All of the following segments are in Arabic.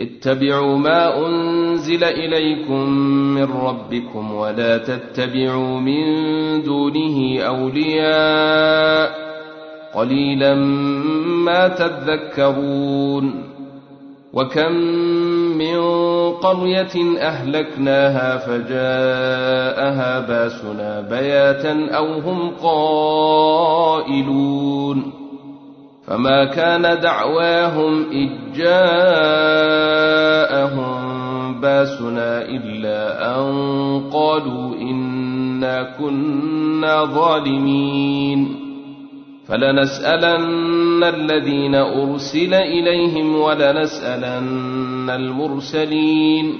اتبعوا ما أنزل إليكم من ربكم ولا تتبعوا من دونه أولياء قليلا ما تذكرون وكم من قرية أهلكناها فجاءها باسنا بياتا أو هم قائلون فما كان دعواهم إذ جاءهم باسنا إلا أن قالوا إنا كنا ظالمين فلنسألن الذين أرسل إليهم ولنسألن المرسلين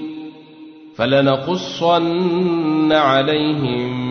فلنقصن عليهم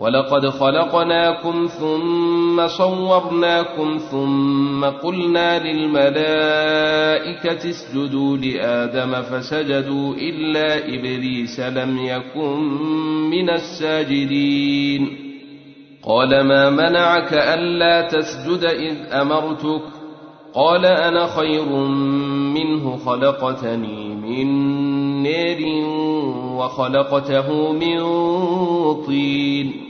ولقد خلقناكم ثم صورناكم ثم قلنا للملائكة اسجدوا لآدم فسجدوا إلا إبليس لم يكن من الساجدين. قال ما منعك ألا تسجد إذ أمرتك؟ قال أنا خير منه خلقتني من نير وخلقته من طين.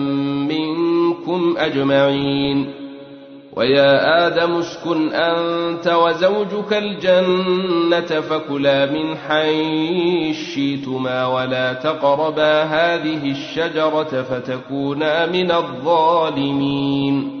منكم أجمعين. ويا آدم اسكن أنت وزوجك الجنة فكلا من حيث شئتما ولا تقربا هذه الشجرة فتكونا من الظالمين.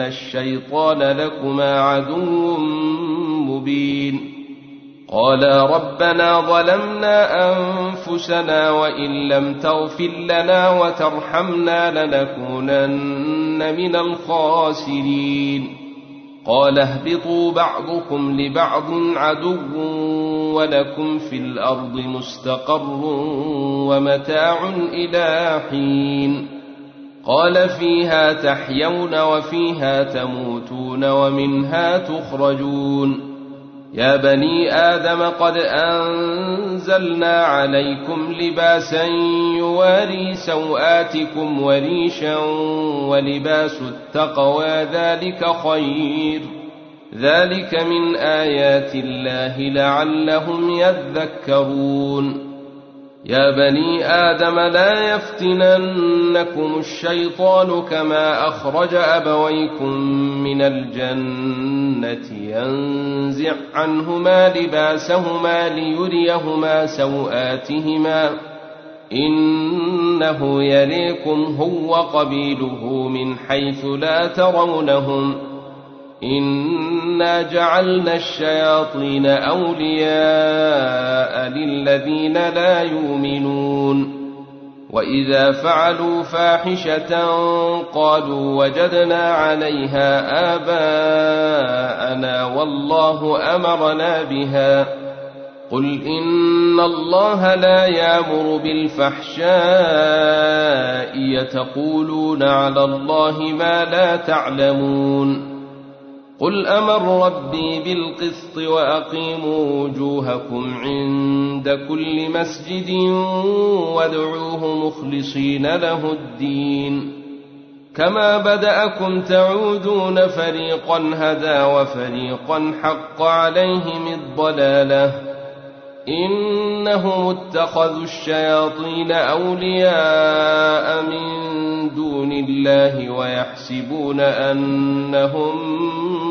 الشيطان لكما عدو مبين قالا ربنا ظلمنا انفسنا وان لم تغفر لنا وترحمنا لنكونن من الخاسرين قال اهبطوا بعضكم لبعض عدو ولكم في الأرض مستقر ومتاع إلى حين قال فيها تحيون وفيها تموتون ومنها تخرجون. يا بني آدم قد أنزلنا عليكم لباسا يواري سوآتكم وريشا ولباس التقوى ذلك خير. ذلك من آيات الله لعلهم يذكرون. يا بني آدم لا يفتننكم الشيطان كما أخرج أبويكم من الجنة ينزع عنهما لباسهما ليريهما سوآتهما إنه يريكم هو قبيله من حيث لا ترونهم إنا جعلنا الشياطين أولياء للذين لا يؤمنون وإذا فعلوا فاحشة قالوا وجدنا عليها آباءنا والله أمرنا بها قل إن الله لا يامر بالفحشاء يتقولون على الله ما لا تعلمون قل أمر ربي بالقسط واقيموا وجوهكم عند كل مسجد وادعوه مخلصين له الدين كما بداكم تعودون فريقا هدى وفريقا حق عليهم الضلاله انهم اتخذوا الشياطين اولياء من دون الله ويحسبون انهم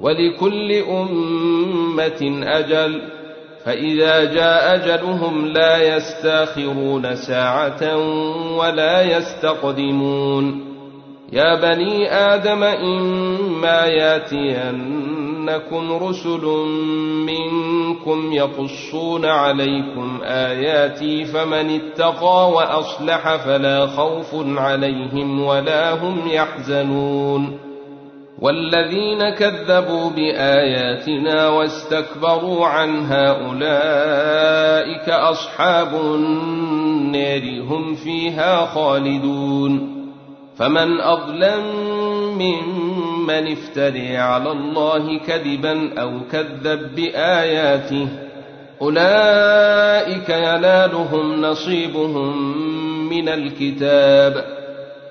ولكل أمة أجل فإذا جاء أجلهم لا يستأخرون ساعة ولا يستقدمون. يا بني آدم إما ياتينكم رسل منكم يقصون عليكم آياتي فمن اتقى وأصلح فلا خوف عليهم ولا هم يحزنون. والذين كذبوا بآياتنا واستكبروا عنها أولئك أصحاب النار هم فيها خالدون فمن أظلم ممن افتري على الله كذبا أو كذب بآياته أولئك ينالهم نصيبهم من الكتاب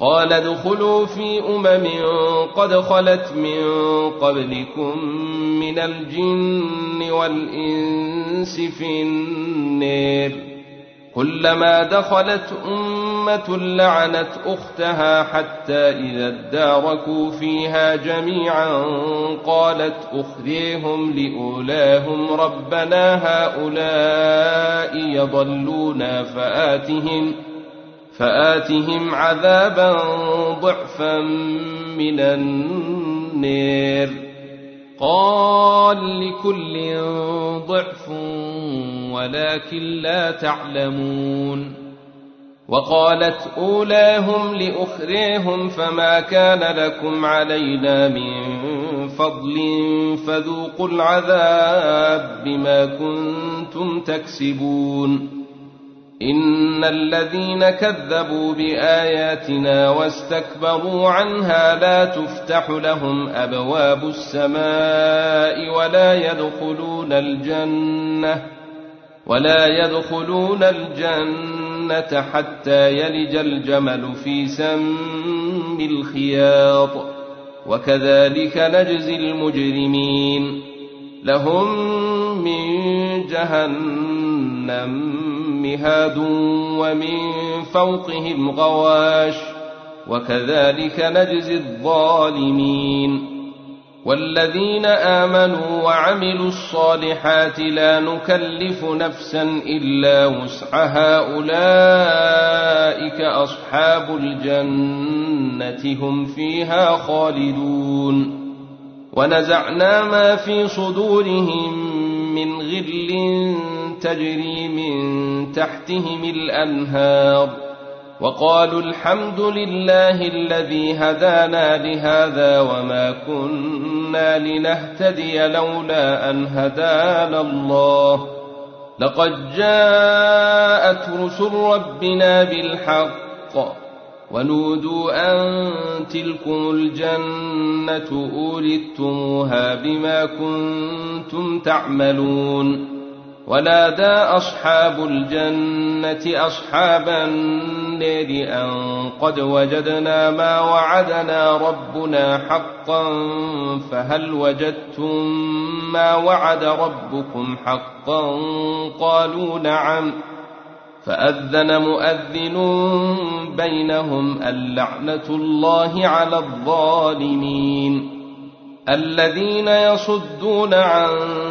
قال ادخلوا في أمم قد خلت من قبلكم من الجن والإنس في النار كلما دخلت أمة لعنت أختها حتى إذا اداركوا فيها جميعا قالت أخذيهم لأولاهم ربنا هؤلاء يضلونا فآتهم فآتهم عذابا ضعفا من النير. قال لكل ضعف ولكن لا تعلمون. وقالت أولاهم لأخريهم فما كان لكم علينا من فضل فذوقوا العذاب بما كنتم تكسبون. ان الذين كذبوا باياتنا واستكبروا عنها لا تفتح لهم ابواب السماء ولا يدخلون الجنه ولا يدخلون الجنه حتى يلج الجمل في سم الخياط وكذلك نجزي المجرمين لهم من جهنم مهاد ومن فوقهم غواش وكذلك نجزي الظالمين والذين آمنوا وعملوا الصالحات لا نكلف نفسا إلا وسعها أولئك أصحاب الجنة هم فيها خالدون ونزعنا ما في صدورهم من غل تجري من تحتهم الأنهار وقالوا الحمد لله الذي هدانا لهذا وما كنا لنهتدي لولا أن هدانا الله. لقد جاءت رسل ربنا بالحق ونودوا أن تلكم الجنة أورثتموها بما كنتم تعملون. ونادى أصحاب الجنة أصحاب النير أن قد وجدنا ما وعدنا ربنا حقا فهل وجدتم ما وعد ربكم حقا قالوا نعم فأذن مؤذن بينهم اللعنة الله على الظالمين الذين يصدون عن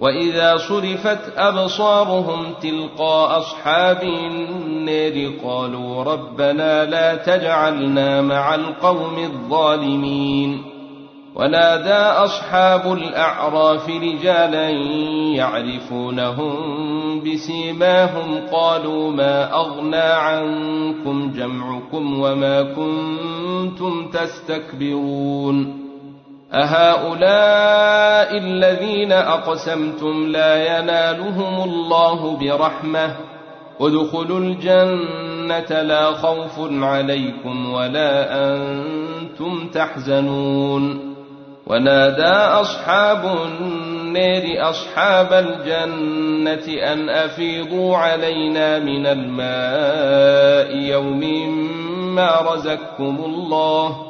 وإذا صرفت أبصارهم تلقى أصحاب النار قالوا ربنا لا تجعلنا مع القوم الظالمين ونادى أصحاب الأعراف رجالا يعرفونهم بسيماهم قالوا ما أغنى عنكم جمعكم وما كنتم تستكبرون أهؤلاء الذين أقسمتم لا ينالهم الله برحمة. ادخلوا الجنة لا خوف عليكم ولا أنتم تحزنون. ونادى أصحاب النار أصحاب الجنة أن أفيضوا علينا من الماء يوم ما رزقكم الله.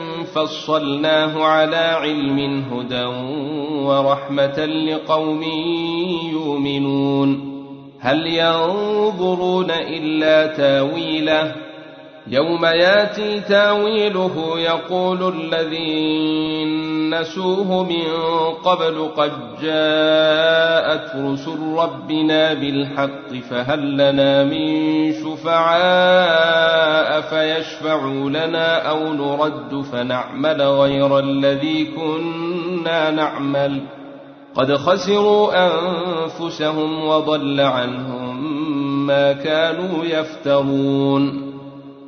فصلناه على علم هدى ورحمة لقوم يؤمنون. هل ينظرون إلا تاويله يوم ياتي تاويله يقول الذين نسوه من قبل قد جاءت رسل ربنا بالحق فهل لنا من شفعاء فيشفعوا لنا أو نرد فنعمل غير الذي كنا نعمل قد خسروا أنفسهم وضل عنهم ما كانوا يفترون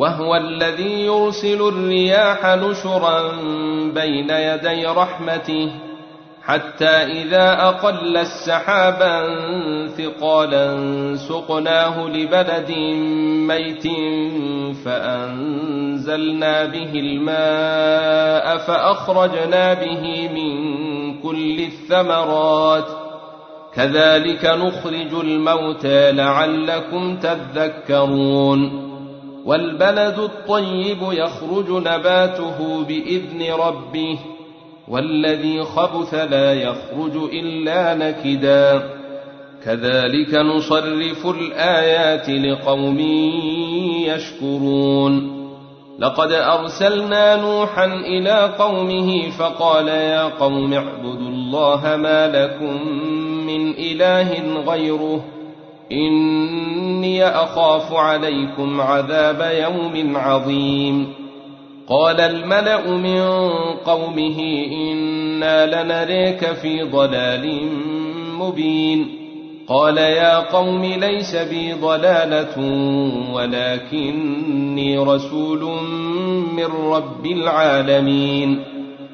وهو الذي يرسل الرياح نشرا بين يدي رحمته حتى إذا أقل السحابا ثقالا سقناه لبلد ميت فأنزلنا به الماء فأخرجنا به من كل الثمرات. كذلك نخرج الموتى لعلكم تذكرون. والبلد الطيب يخرج نباته بإذن ربه والذي خبث لا يخرج إلا نكدا. كذلك نصرف الآيات لقوم يشكرون. لقد أرسلنا نوحا إلى قومه فقال يا قوم اعبدوا الله ما لكم من إله غيره إني أخاف عليكم عذاب يوم عظيم. قال الملأ من قومه إنا لنريك في ضلال مبين. قال يا قوم ليس بي ضلالة ولكني رسول من رب العالمين.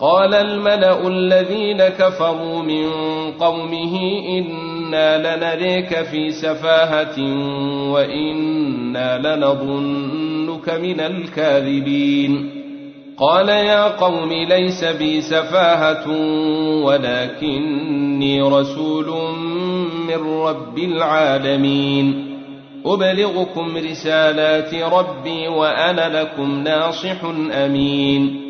قال الملأ الذين كفروا من قومه إنا لنريك في سفاهة وإنا لنظنك من الكاذبين. قال يا قوم ليس بي سفاهة ولكني رسول من رب العالمين. أبلغكم رسالات ربي وأنا لكم ناصح أمين.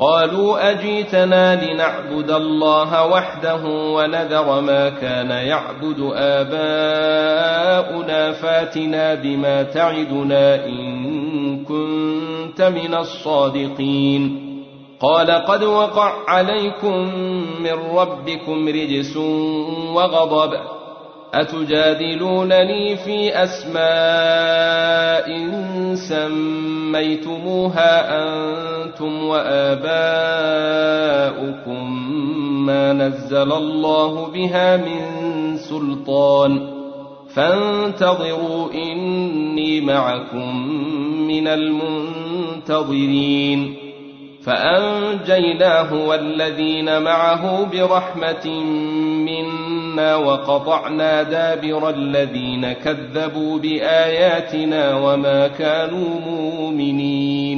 قالوا أجيتنا لنعبد الله وحده ونذر ما كان يعبد آباؤنا فاتنا بما تعدنا إن كنت من الصادقين. قال قد وقع عليكم من ربكم رجس وغضب. أتجادلونني في أسماء سميتموها أنتم وآباؤكم ما نزل الله بها من سلطان فانتظروا إني معكم من المنتظرين فأنجيناه والذين معه برحمة منا وقطعنا دابر الذين كذبوا بآياتنا وما كانوا مؤمنين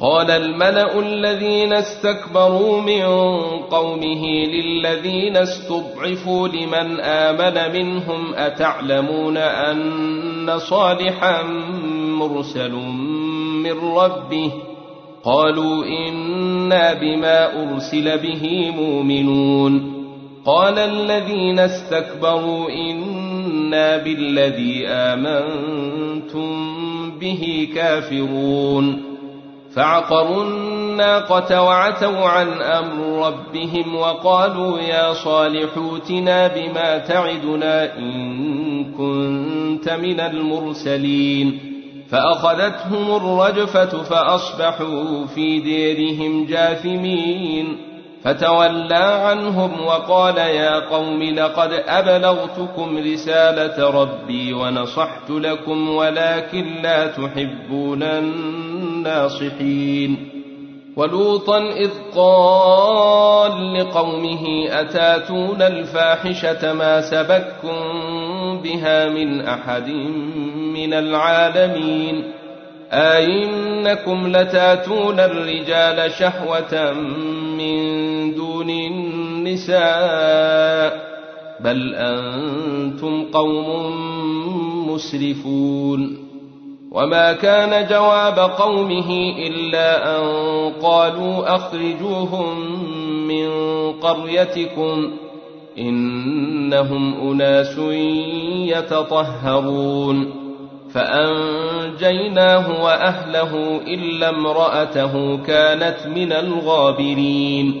قال الملأ الذين استكبروا من قومه للذين استضعفوا لمن آمن منهم أتعلمون أن صالحا مرسل من ربه؟ قالوا إنا بما أرسل به مؤمنون. قال الذين استكبروا إنا بالذي آمنتم به كافرون. فعقروا الناقة وعتوا عن أمر ربهم وقالوا يا صالح بما تعدنا إن كنت من المرسلين فأخذتهم الرجفة فأصبحوا في ديرهم جاثمين فتولى عنهم وقال يا قوم لقد أبلغتكم رسالة ربي ونصحت لكم ولكن لا تحبون الناصحين. ولوطا إذ قال لقومه أتاتون الفاحشة ما سبكم بها من أحد من العالمين؟ أئنكم لتاتون الرجال شهوة من دون النساء بل أنتم قوم مسرفون وما كان جواب قومه إلا أن قالوا أخرجوهم من قريتكم إنهم أناس يتطهرون فأنجيناه وأهله إلا امرأته كانت من الغابرين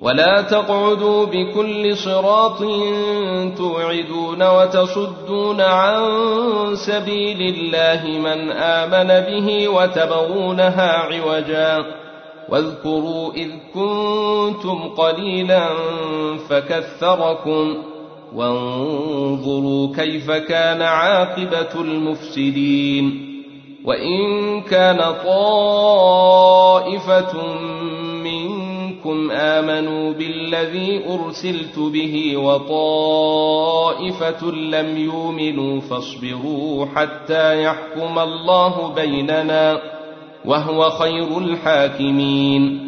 ولا تقعدوا بكل صراط توعدون وتصدون عن سبيل الله من آمن به وتبغونها عوجا. واذكروا إذ كنتم قليلا فكثركم. وانظروا كيف كان عاقبة المفسدين. وإن كان طائفة منكم امنوا بالذي ارسلت به وطائفه لم يؤمنوا فاصبروا حتى يحكم الله بيننا وهو خير الحاكمين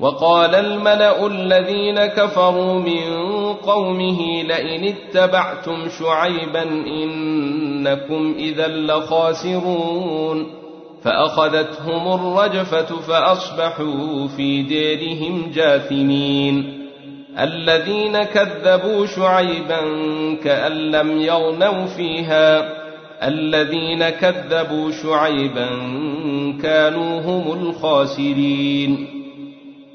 وقال الملأ الذين كفروا من قومه لئن اتبعتم شعيبا إنكم إذا لخاسرون فأخذتهم الرجفة فأصبحوا في ديرهم جاثمين الذين كذبوا شعيبا كأن لم يغنوا فيها الذين كذبوا شعيبا كانوا هم الخاسرين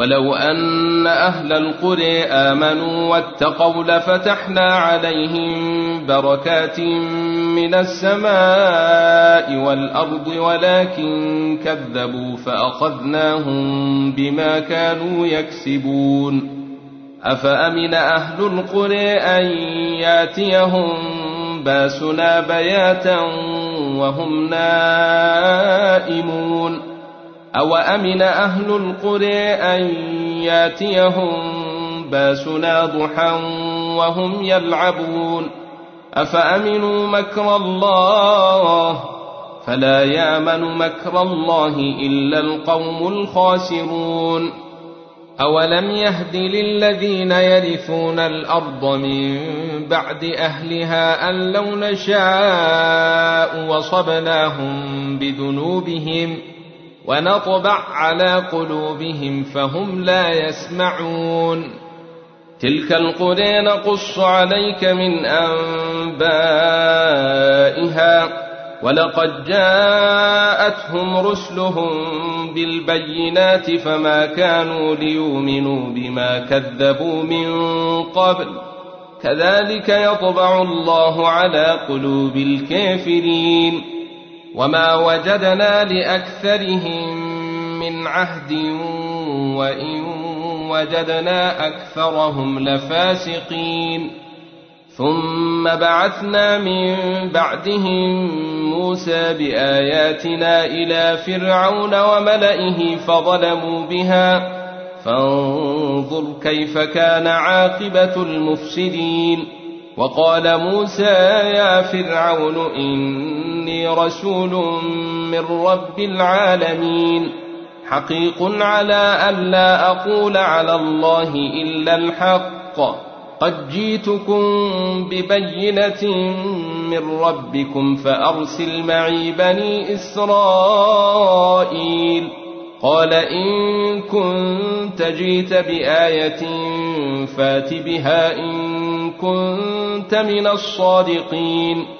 ولو أن أهل القرى آمنوا واتقوا لفتحنا عليهم بركات من السماء والأرض ولكن كذبوا فأخذناهم بما كانوا يكسبون. أفأمن أهل القرى أن ياتيهم باسنا بياتا وهم نائمون؟ أوأمن أهل القرى أن ياتيهم باسنا ضحى وهم يلعبون أفأمنوا مكر الله فلا يامن مكر الله إلا القوم الخاسرون أولم يهد للذين يرثون الأرض من بعد أهلها أن لو نشاء وصبناهم بذنوبهم ونطبع على قلوبهم فهم لا يسمعون. تلك القرى نقص عليك من أنبائها ولقد جاءتهم رسلهم بالبينات فما كانوا ليؤمنوا بما كذبوا من قبل. كذلك يطبع الله على قلوب الكافرين. وما وجدنا لاكثرهم من عهد وان وجدنا اكثرهم لفاسقين ثم بعثنا من بعدهم موسى باياتنا إلى فرعون وملئه فظلموا بها فانظر كيف كان عاقبه المفسدين وقال موسى يا فرعون إني رسول من رب العالمين. حقيق على ألا أقول على الله إلا الحق. قد جيتكم ببينة من ربكم فأرسل معي بني إسرائيل. قال إن كنت جيت بآية فات بها إن كنت من الصادقين.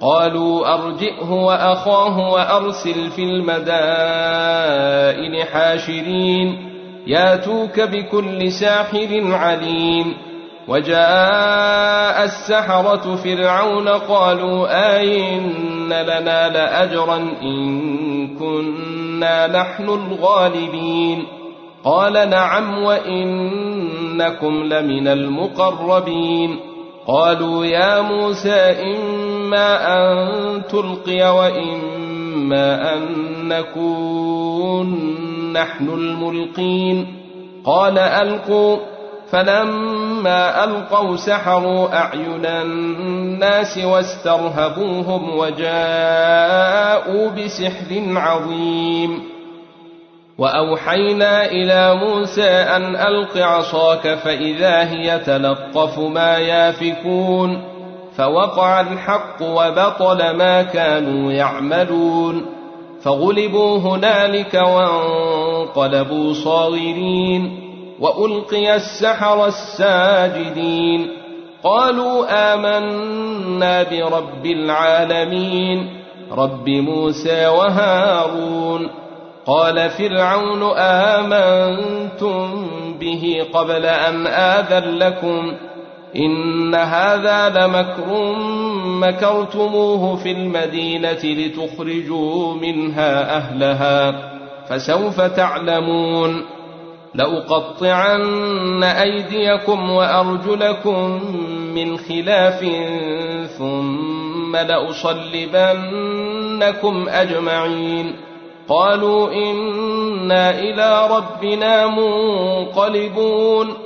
قالوا أرجئه وأخاه وأرسل في المدائن حاشرين ياتوك بكل ساحر عليم وجاء السحرة فرعون قالوا آين لنا لأجرا إن كنا نحن الغالبين قال نعم وإنكم لمن المقربين قالوا يا موسى إما أن تلقي وإما أن نكون نحن الملقين. قال ألقوا. فلما ألقوا سحروا أعين الناس واسترهبوهم وجاءوا بسحر عظيم. وأوحينا إلى موسى أن ألق عصاك فإذا هي تلقف ما يافكون. فوقع الحق وبطل ما كانوا يعملون فغلبوا هنالك وانقلبوا صاغرين وألقي السحر الساجدين قالوا آمنا برب العالمين رب موسى وهارون قال فرعون آمنتم به قبل أن آذن لكم إن هذا لمكر مكرتموه في المدينة لتخرجوا منها أهلها فسوف تعلمون لأقطعن أيديكم وأرجلكم من خلاف ثم لأصلبنكم أجمعين قالوا إنا إلى ربنا منقلبون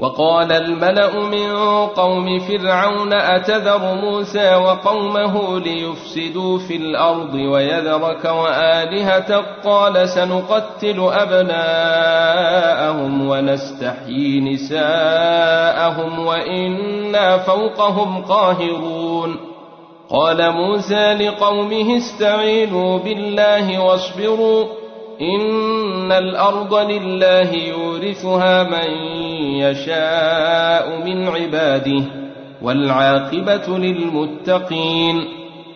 وقال الملأ من قوم فرعون أتذر موسى وقومه ليفسدوا في الأرض ويذرك والهتك قال سنقتل أبناءهم ونستحيي نساءهم وإنا فوقهم قاهرون. قال موسى لقومه استعينوا بالله واصبروا ان الأرض لله يورثها من يشاء من عباده والعاقبه للمتقين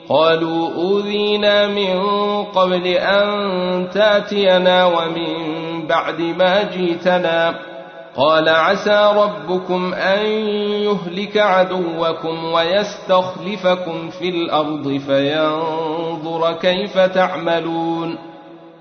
قالوا اوذينا من قبل ان تاتينا ومن بعد ما جيتنا قال عسى ربكم ان يهلك عدوكم ويستخلفكم في الأرض فينظر كيف تعملون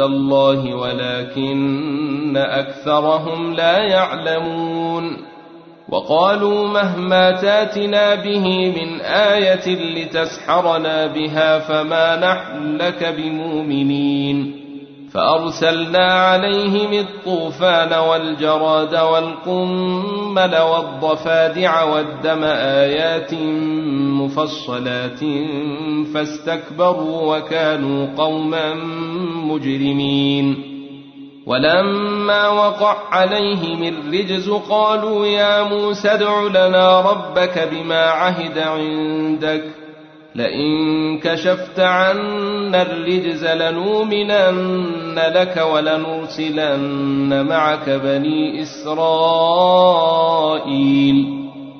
الله ولكن أكثرهم لا يعلمون وقالوا مهما تاتنا به من آية لتسحرنا بها فما نحن لك بمؤمنين فأرسلنا عليهم الطوفان والجراد والقمل والضفادع والدم آيات مفصلات فاستكبروا وكانوا قوما مجرمين. ولما وقع عليهم الرجز قالوا يا موسى ادع لنا ربك بما عهد عندك. لئن كشفت عنا الرجز لنؤمنن لك ولنرسلن معك بني إسرائيل.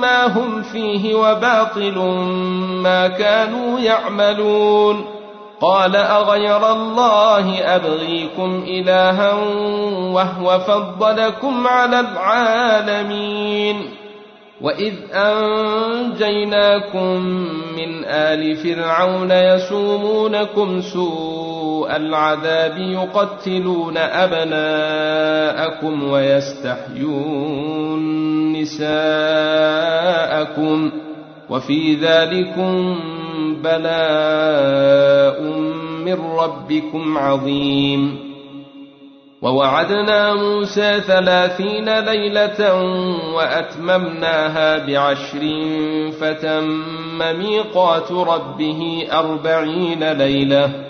ما هم فيه وباطل ما كانوا يعملون. قال أغير الله أبغيكم إلها وهو فضلكم على العالمين. وإذ أنجيناكم من آل فرعون يسومونكم سوء العذاب يقتلون أبناءكم ويستحيون. نساءكم وفي ذلكم بلاء من ربكم عظيم. ووعدنا موسى ثلاثين ليلة وأتممناها بعشر فتم ميقات ربه أربعين ليلة.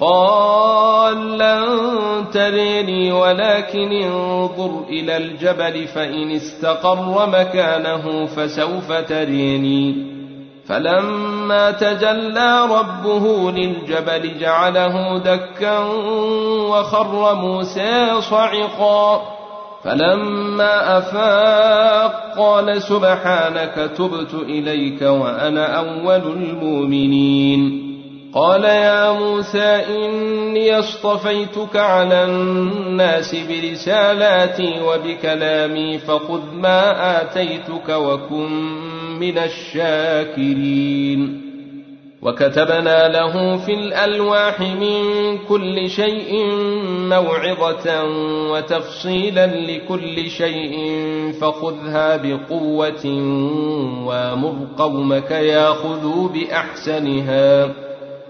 قال لن تريني ولكن انظر إلى الجبل فإن استقر مكانه فسوف تريني. فلما تجلى ربه للجبل جعله دكا وخر موسى صعقا. فلما أفاق قال سبحانك تبت إليك وأنا أول المؤمنين. قال يا موسى إني اصطفيتك على الناس برسالاتي وبكلامي فخذ ما آتيتك وكن من الشاكرين. وكتبنا له في الألواح من كل شيء موعظة وتفصيلا لكل شيء فخذها بقوة وامر قومك ياخذوا بأحسنها.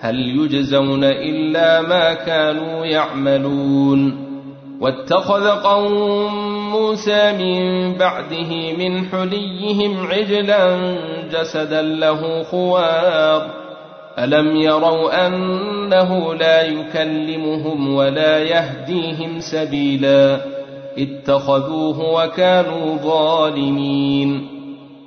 هل يجزون إلا ما كانوا يعملون واتخذ قوم موسى من بعده من حليهم عجلا جسدا له خوار. ألم يروا أنه لا يكلمهم ولا يهديهم سبيلا؟ اتخذوه وكانوا ظالمين.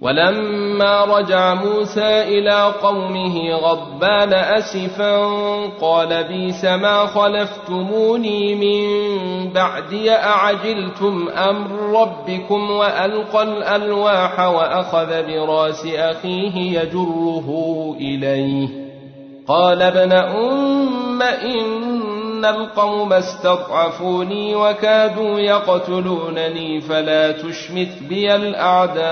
ولما رجع موسى إلى قومه غضبان أسفا قال بيس ما خلفتموني من بعدي أعجلتم أمر ربكم وألقى الألواح وأخذ براس أخيه يجره إليه قال ابن أم إن القوم استضعفوني وكادوا يقتلونني فلا تشمت بي الأعداء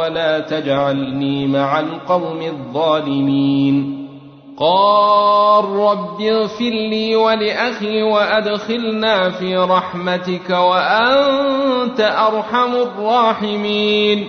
ولا تجعلني مع القوم الظالمين قال رب اغفر لي ولأخي وأدخلنا في رحمتك وأنت أرحم الراحمين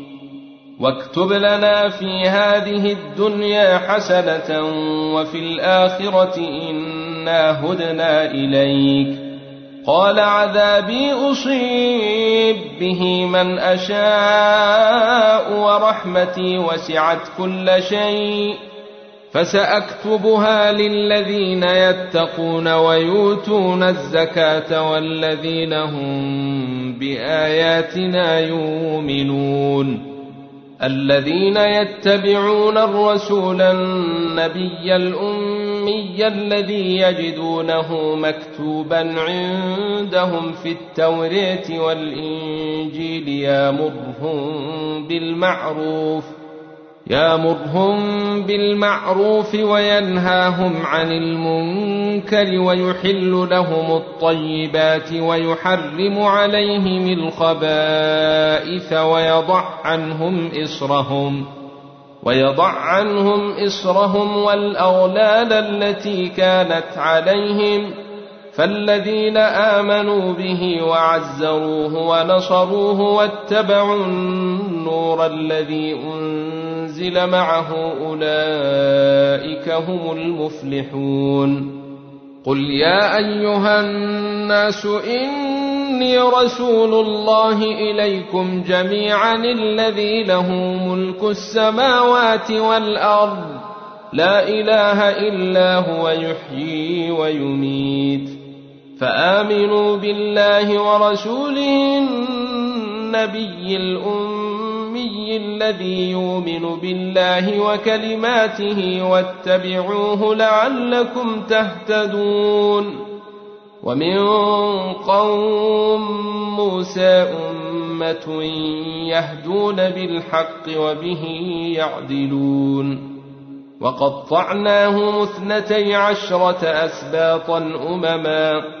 واكتب لنا في هذه الدنيا حسنة وفي الآخرة إنا هدنا إليك. قال عذابي أصيب به من أشاء ورحمتي وسعت كل شيء. فسأكتبها للذين يتقون ويؤتون الزكاة والذين هم بآياتنا يؤمنون. الذين يتبعون الرسول النبي الأمي الذي يجدونه مكتوبا عندهم في التورية والإنجيل يامرهم بالمعروف يامرهم بالمعروف وينهاهم عن المنكر ويحل لهم الطيبات ويحرم عليهم الخبائث ويضع عنهم إصرهم ويضع عنهم إصرهم والأغلال التي كانت عليهم فالذين آمنوا به وعزروه ونصروه واتبعوا النور الذي أنزل معه أولئك هم المفلحون. قل يا أيها الناس إني رسول الله إليكم جميعا الذي له ملك السماوات والأرض. لا إله إلا هو يحيي ويميت. فآمنوا بالله ورسوله النبي الأمي. الذي يؤمن بالله وكلماته واتبعوه لعلكم تهتدون. ومن قوم موسى أمة يهدون بالحق وبه يعدلون. وقطعناهم اثنتي عشرة أسباطا أمما.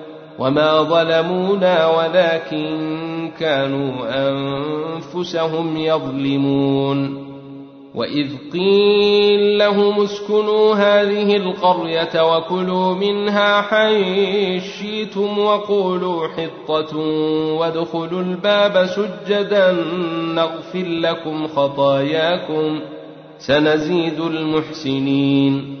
وما ظلمونا ولكن كانوا أنفسهم يظلمون وإذ قيل لهم اسكنوا هذه القرية وكلوا منها حيث شئتم وقولوا حطة وادخلوا الباب سجدا نغفر لكم خطاياكم سنزيد المحسنين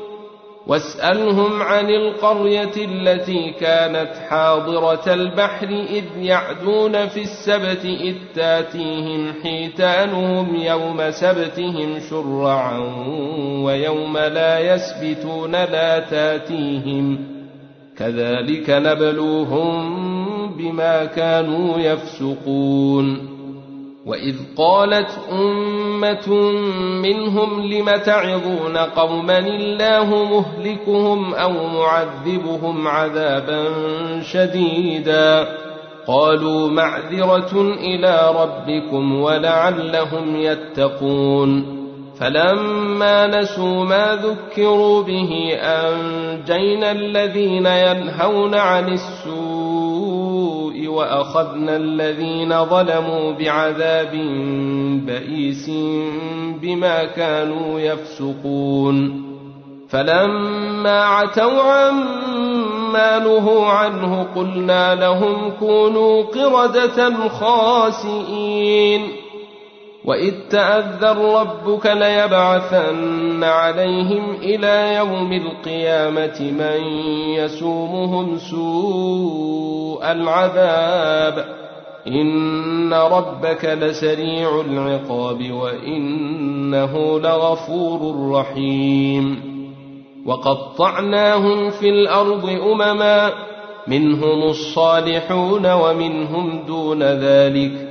واسألهم عن القرية التي كانت حاضرة البحر إذ يعدون في السبت إذ تاتيهم حيتانهم يوم سبتهم شرعا ويوم لا يسبتون لا تاتيهم كذلك نبلوهم بما كانوا يفسقون واذ قالت امه منهم لم تعظون قوما الله مهلكهم أو معذبهم عذابا شديدا قالوا معذره إلى ربكم ولعلهم يتقون فلما نسوا ما ذكروا به انجينا الذين ينهون عن السوء وأخذنا الذين ظلموا بعذاب بئيس بما كانوا يفسقون. فلما عتوا عما نهوا عنه قلنا لهم كونوا قردة خاسئين. واذ تاذن ربك ليبعثن عليهم إلى يوم القيامه من يسومهم سوء العذاب ان ربك لسريع العقاب وانه لغفور رحيم وقطعناهم في الأرض امما منهم الصالحون ومنهم دون ذلك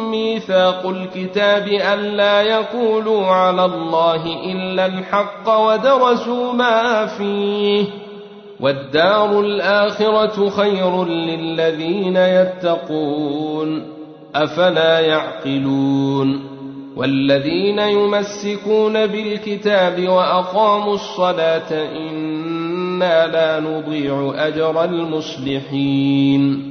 ميثاق الكتاب ألا يقولوا على الله إلا الحق ودرسوا ما فيه. والدار الآخرة خير للذين يتقون. أفلا يعقلون. والذين يمسكون بالكتاب وأقاموا الصلاة إنا لا نضيع أجر المصلحين.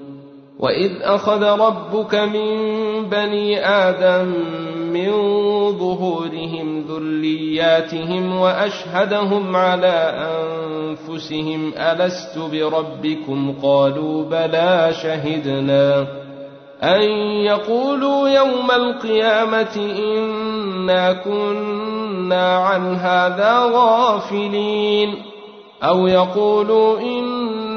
واذ اخذ ربك من بني آدم من ظهورهم ذرياتهم واشهدهم على انفسهم الست بربكم قالوا بلى شهدنا ان يقولوا يوم القيامه انا كنا عن هذا غافلين أو يقولوا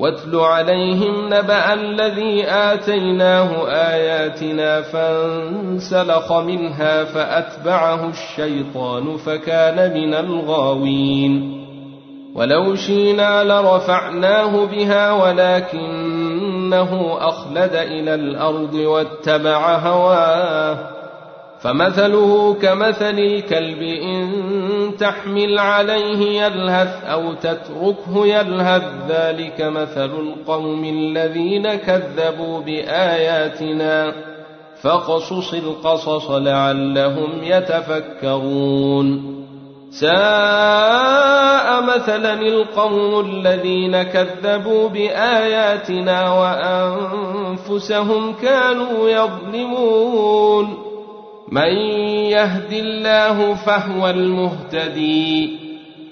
واتل عليهم نبأ الذي آتيناه آياتنا فانسلخ منها فأتبعه الشيطان فكان من الغاوين. ولو شينا لرفعناه بها ولكنه أخلد إلى الأرض واتبع هواه. فمثله كمثل الكلب إن تحمل عليه يلهث أو تتركه يلهث ذلك مثل القوم الذين كذبوا بآياتنا فقصص القصص لعلهم يتفكرون ساء مثلا القوم الذين كذبوا بآياتنا وأنفسهم كانوا يظلمون من يهد الله فهو المهتدي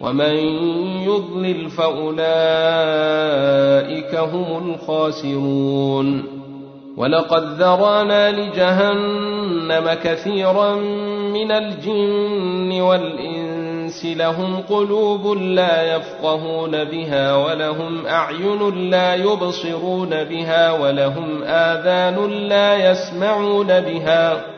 ومن يضلل فأولئك هم الخاسرون ولقد ذرانا لجهنم كثيرا من الجن والإنس لهم قلوب لا يفقهون بها ولهم أعين لا يبصرون بها ولهم آذان لا يسمعون بها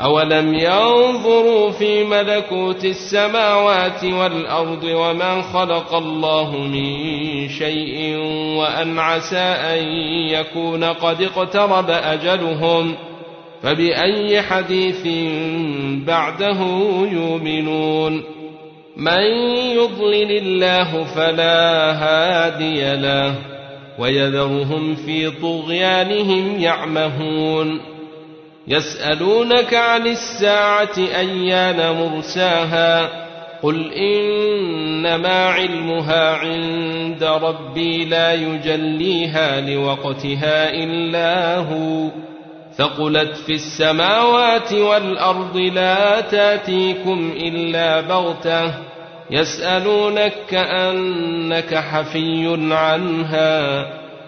اولم ينظروا في ملكوت السماوات والارض وما خلق الله من شيء وان عسى ان يكون قد اقترب اجلهم فبأي حديث بعده يؤمنون من يضلل الله فلا هادي له ويذرهم في طغيانهم يعمهون يسألونك عن الساعة أيان مرساها قل إنما علمها عند ربي لا يجليها لوقتها إلا هو ثقلت في السماوات والأرض لا تأتيكم إلا بغتة يسألونك كأنك حفي عنها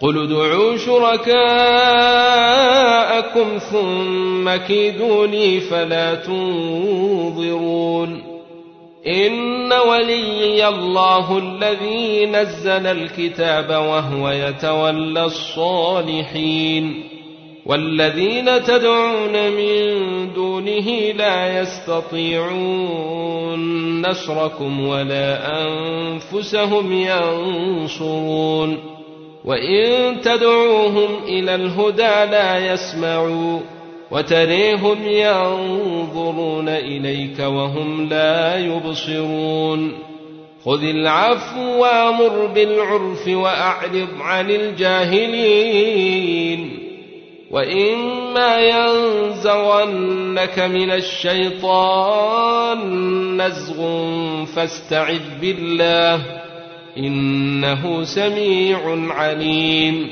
قل ادعوا شركاءكم ثم كيدوني فلا تنظرون إن وليي الله الذي نزل الكتاب وهو يتولى الصالحين والذين تدعون من دونه لا يستطيعون نصركم ولا أنفسهم ينصرون وإن تدعوهم إلى الهدى لا يسمعون وتريهم ينظرون اليك وهم لا يبصرون خذ العفو وامر بالعرف واعرض عن الجاهلين واما ينزغنك من الشيطان نزغ فاستعذ بالله إنه سميع عليم.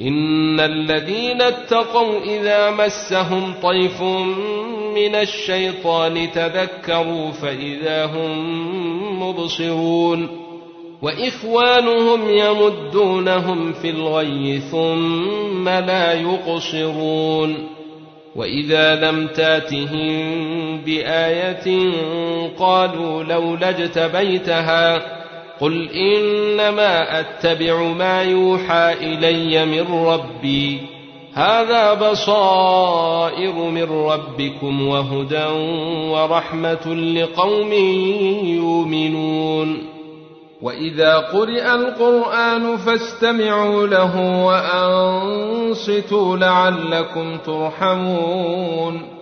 إن الذين اتقوا إذا مسهم طيف من الشيطان تذكروا فإذا هم مبصرون. وإخوانهم يمدونهم في الغي ثم لا يقصرون. وإذا لم تاتهم بآية قالوا لولا اجتبيتها قل انما اتبع ما يوحى الي من ربي هذا بصائر من ربكم وهدى ورحمه لقوم يؤمنون واذا قرئ القران فاستمعوا له وانصتوا لعلكم ترحمون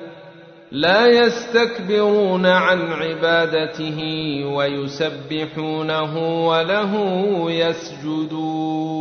لا يستكبرون عن عبادته ويسبحونه وله يسجدون.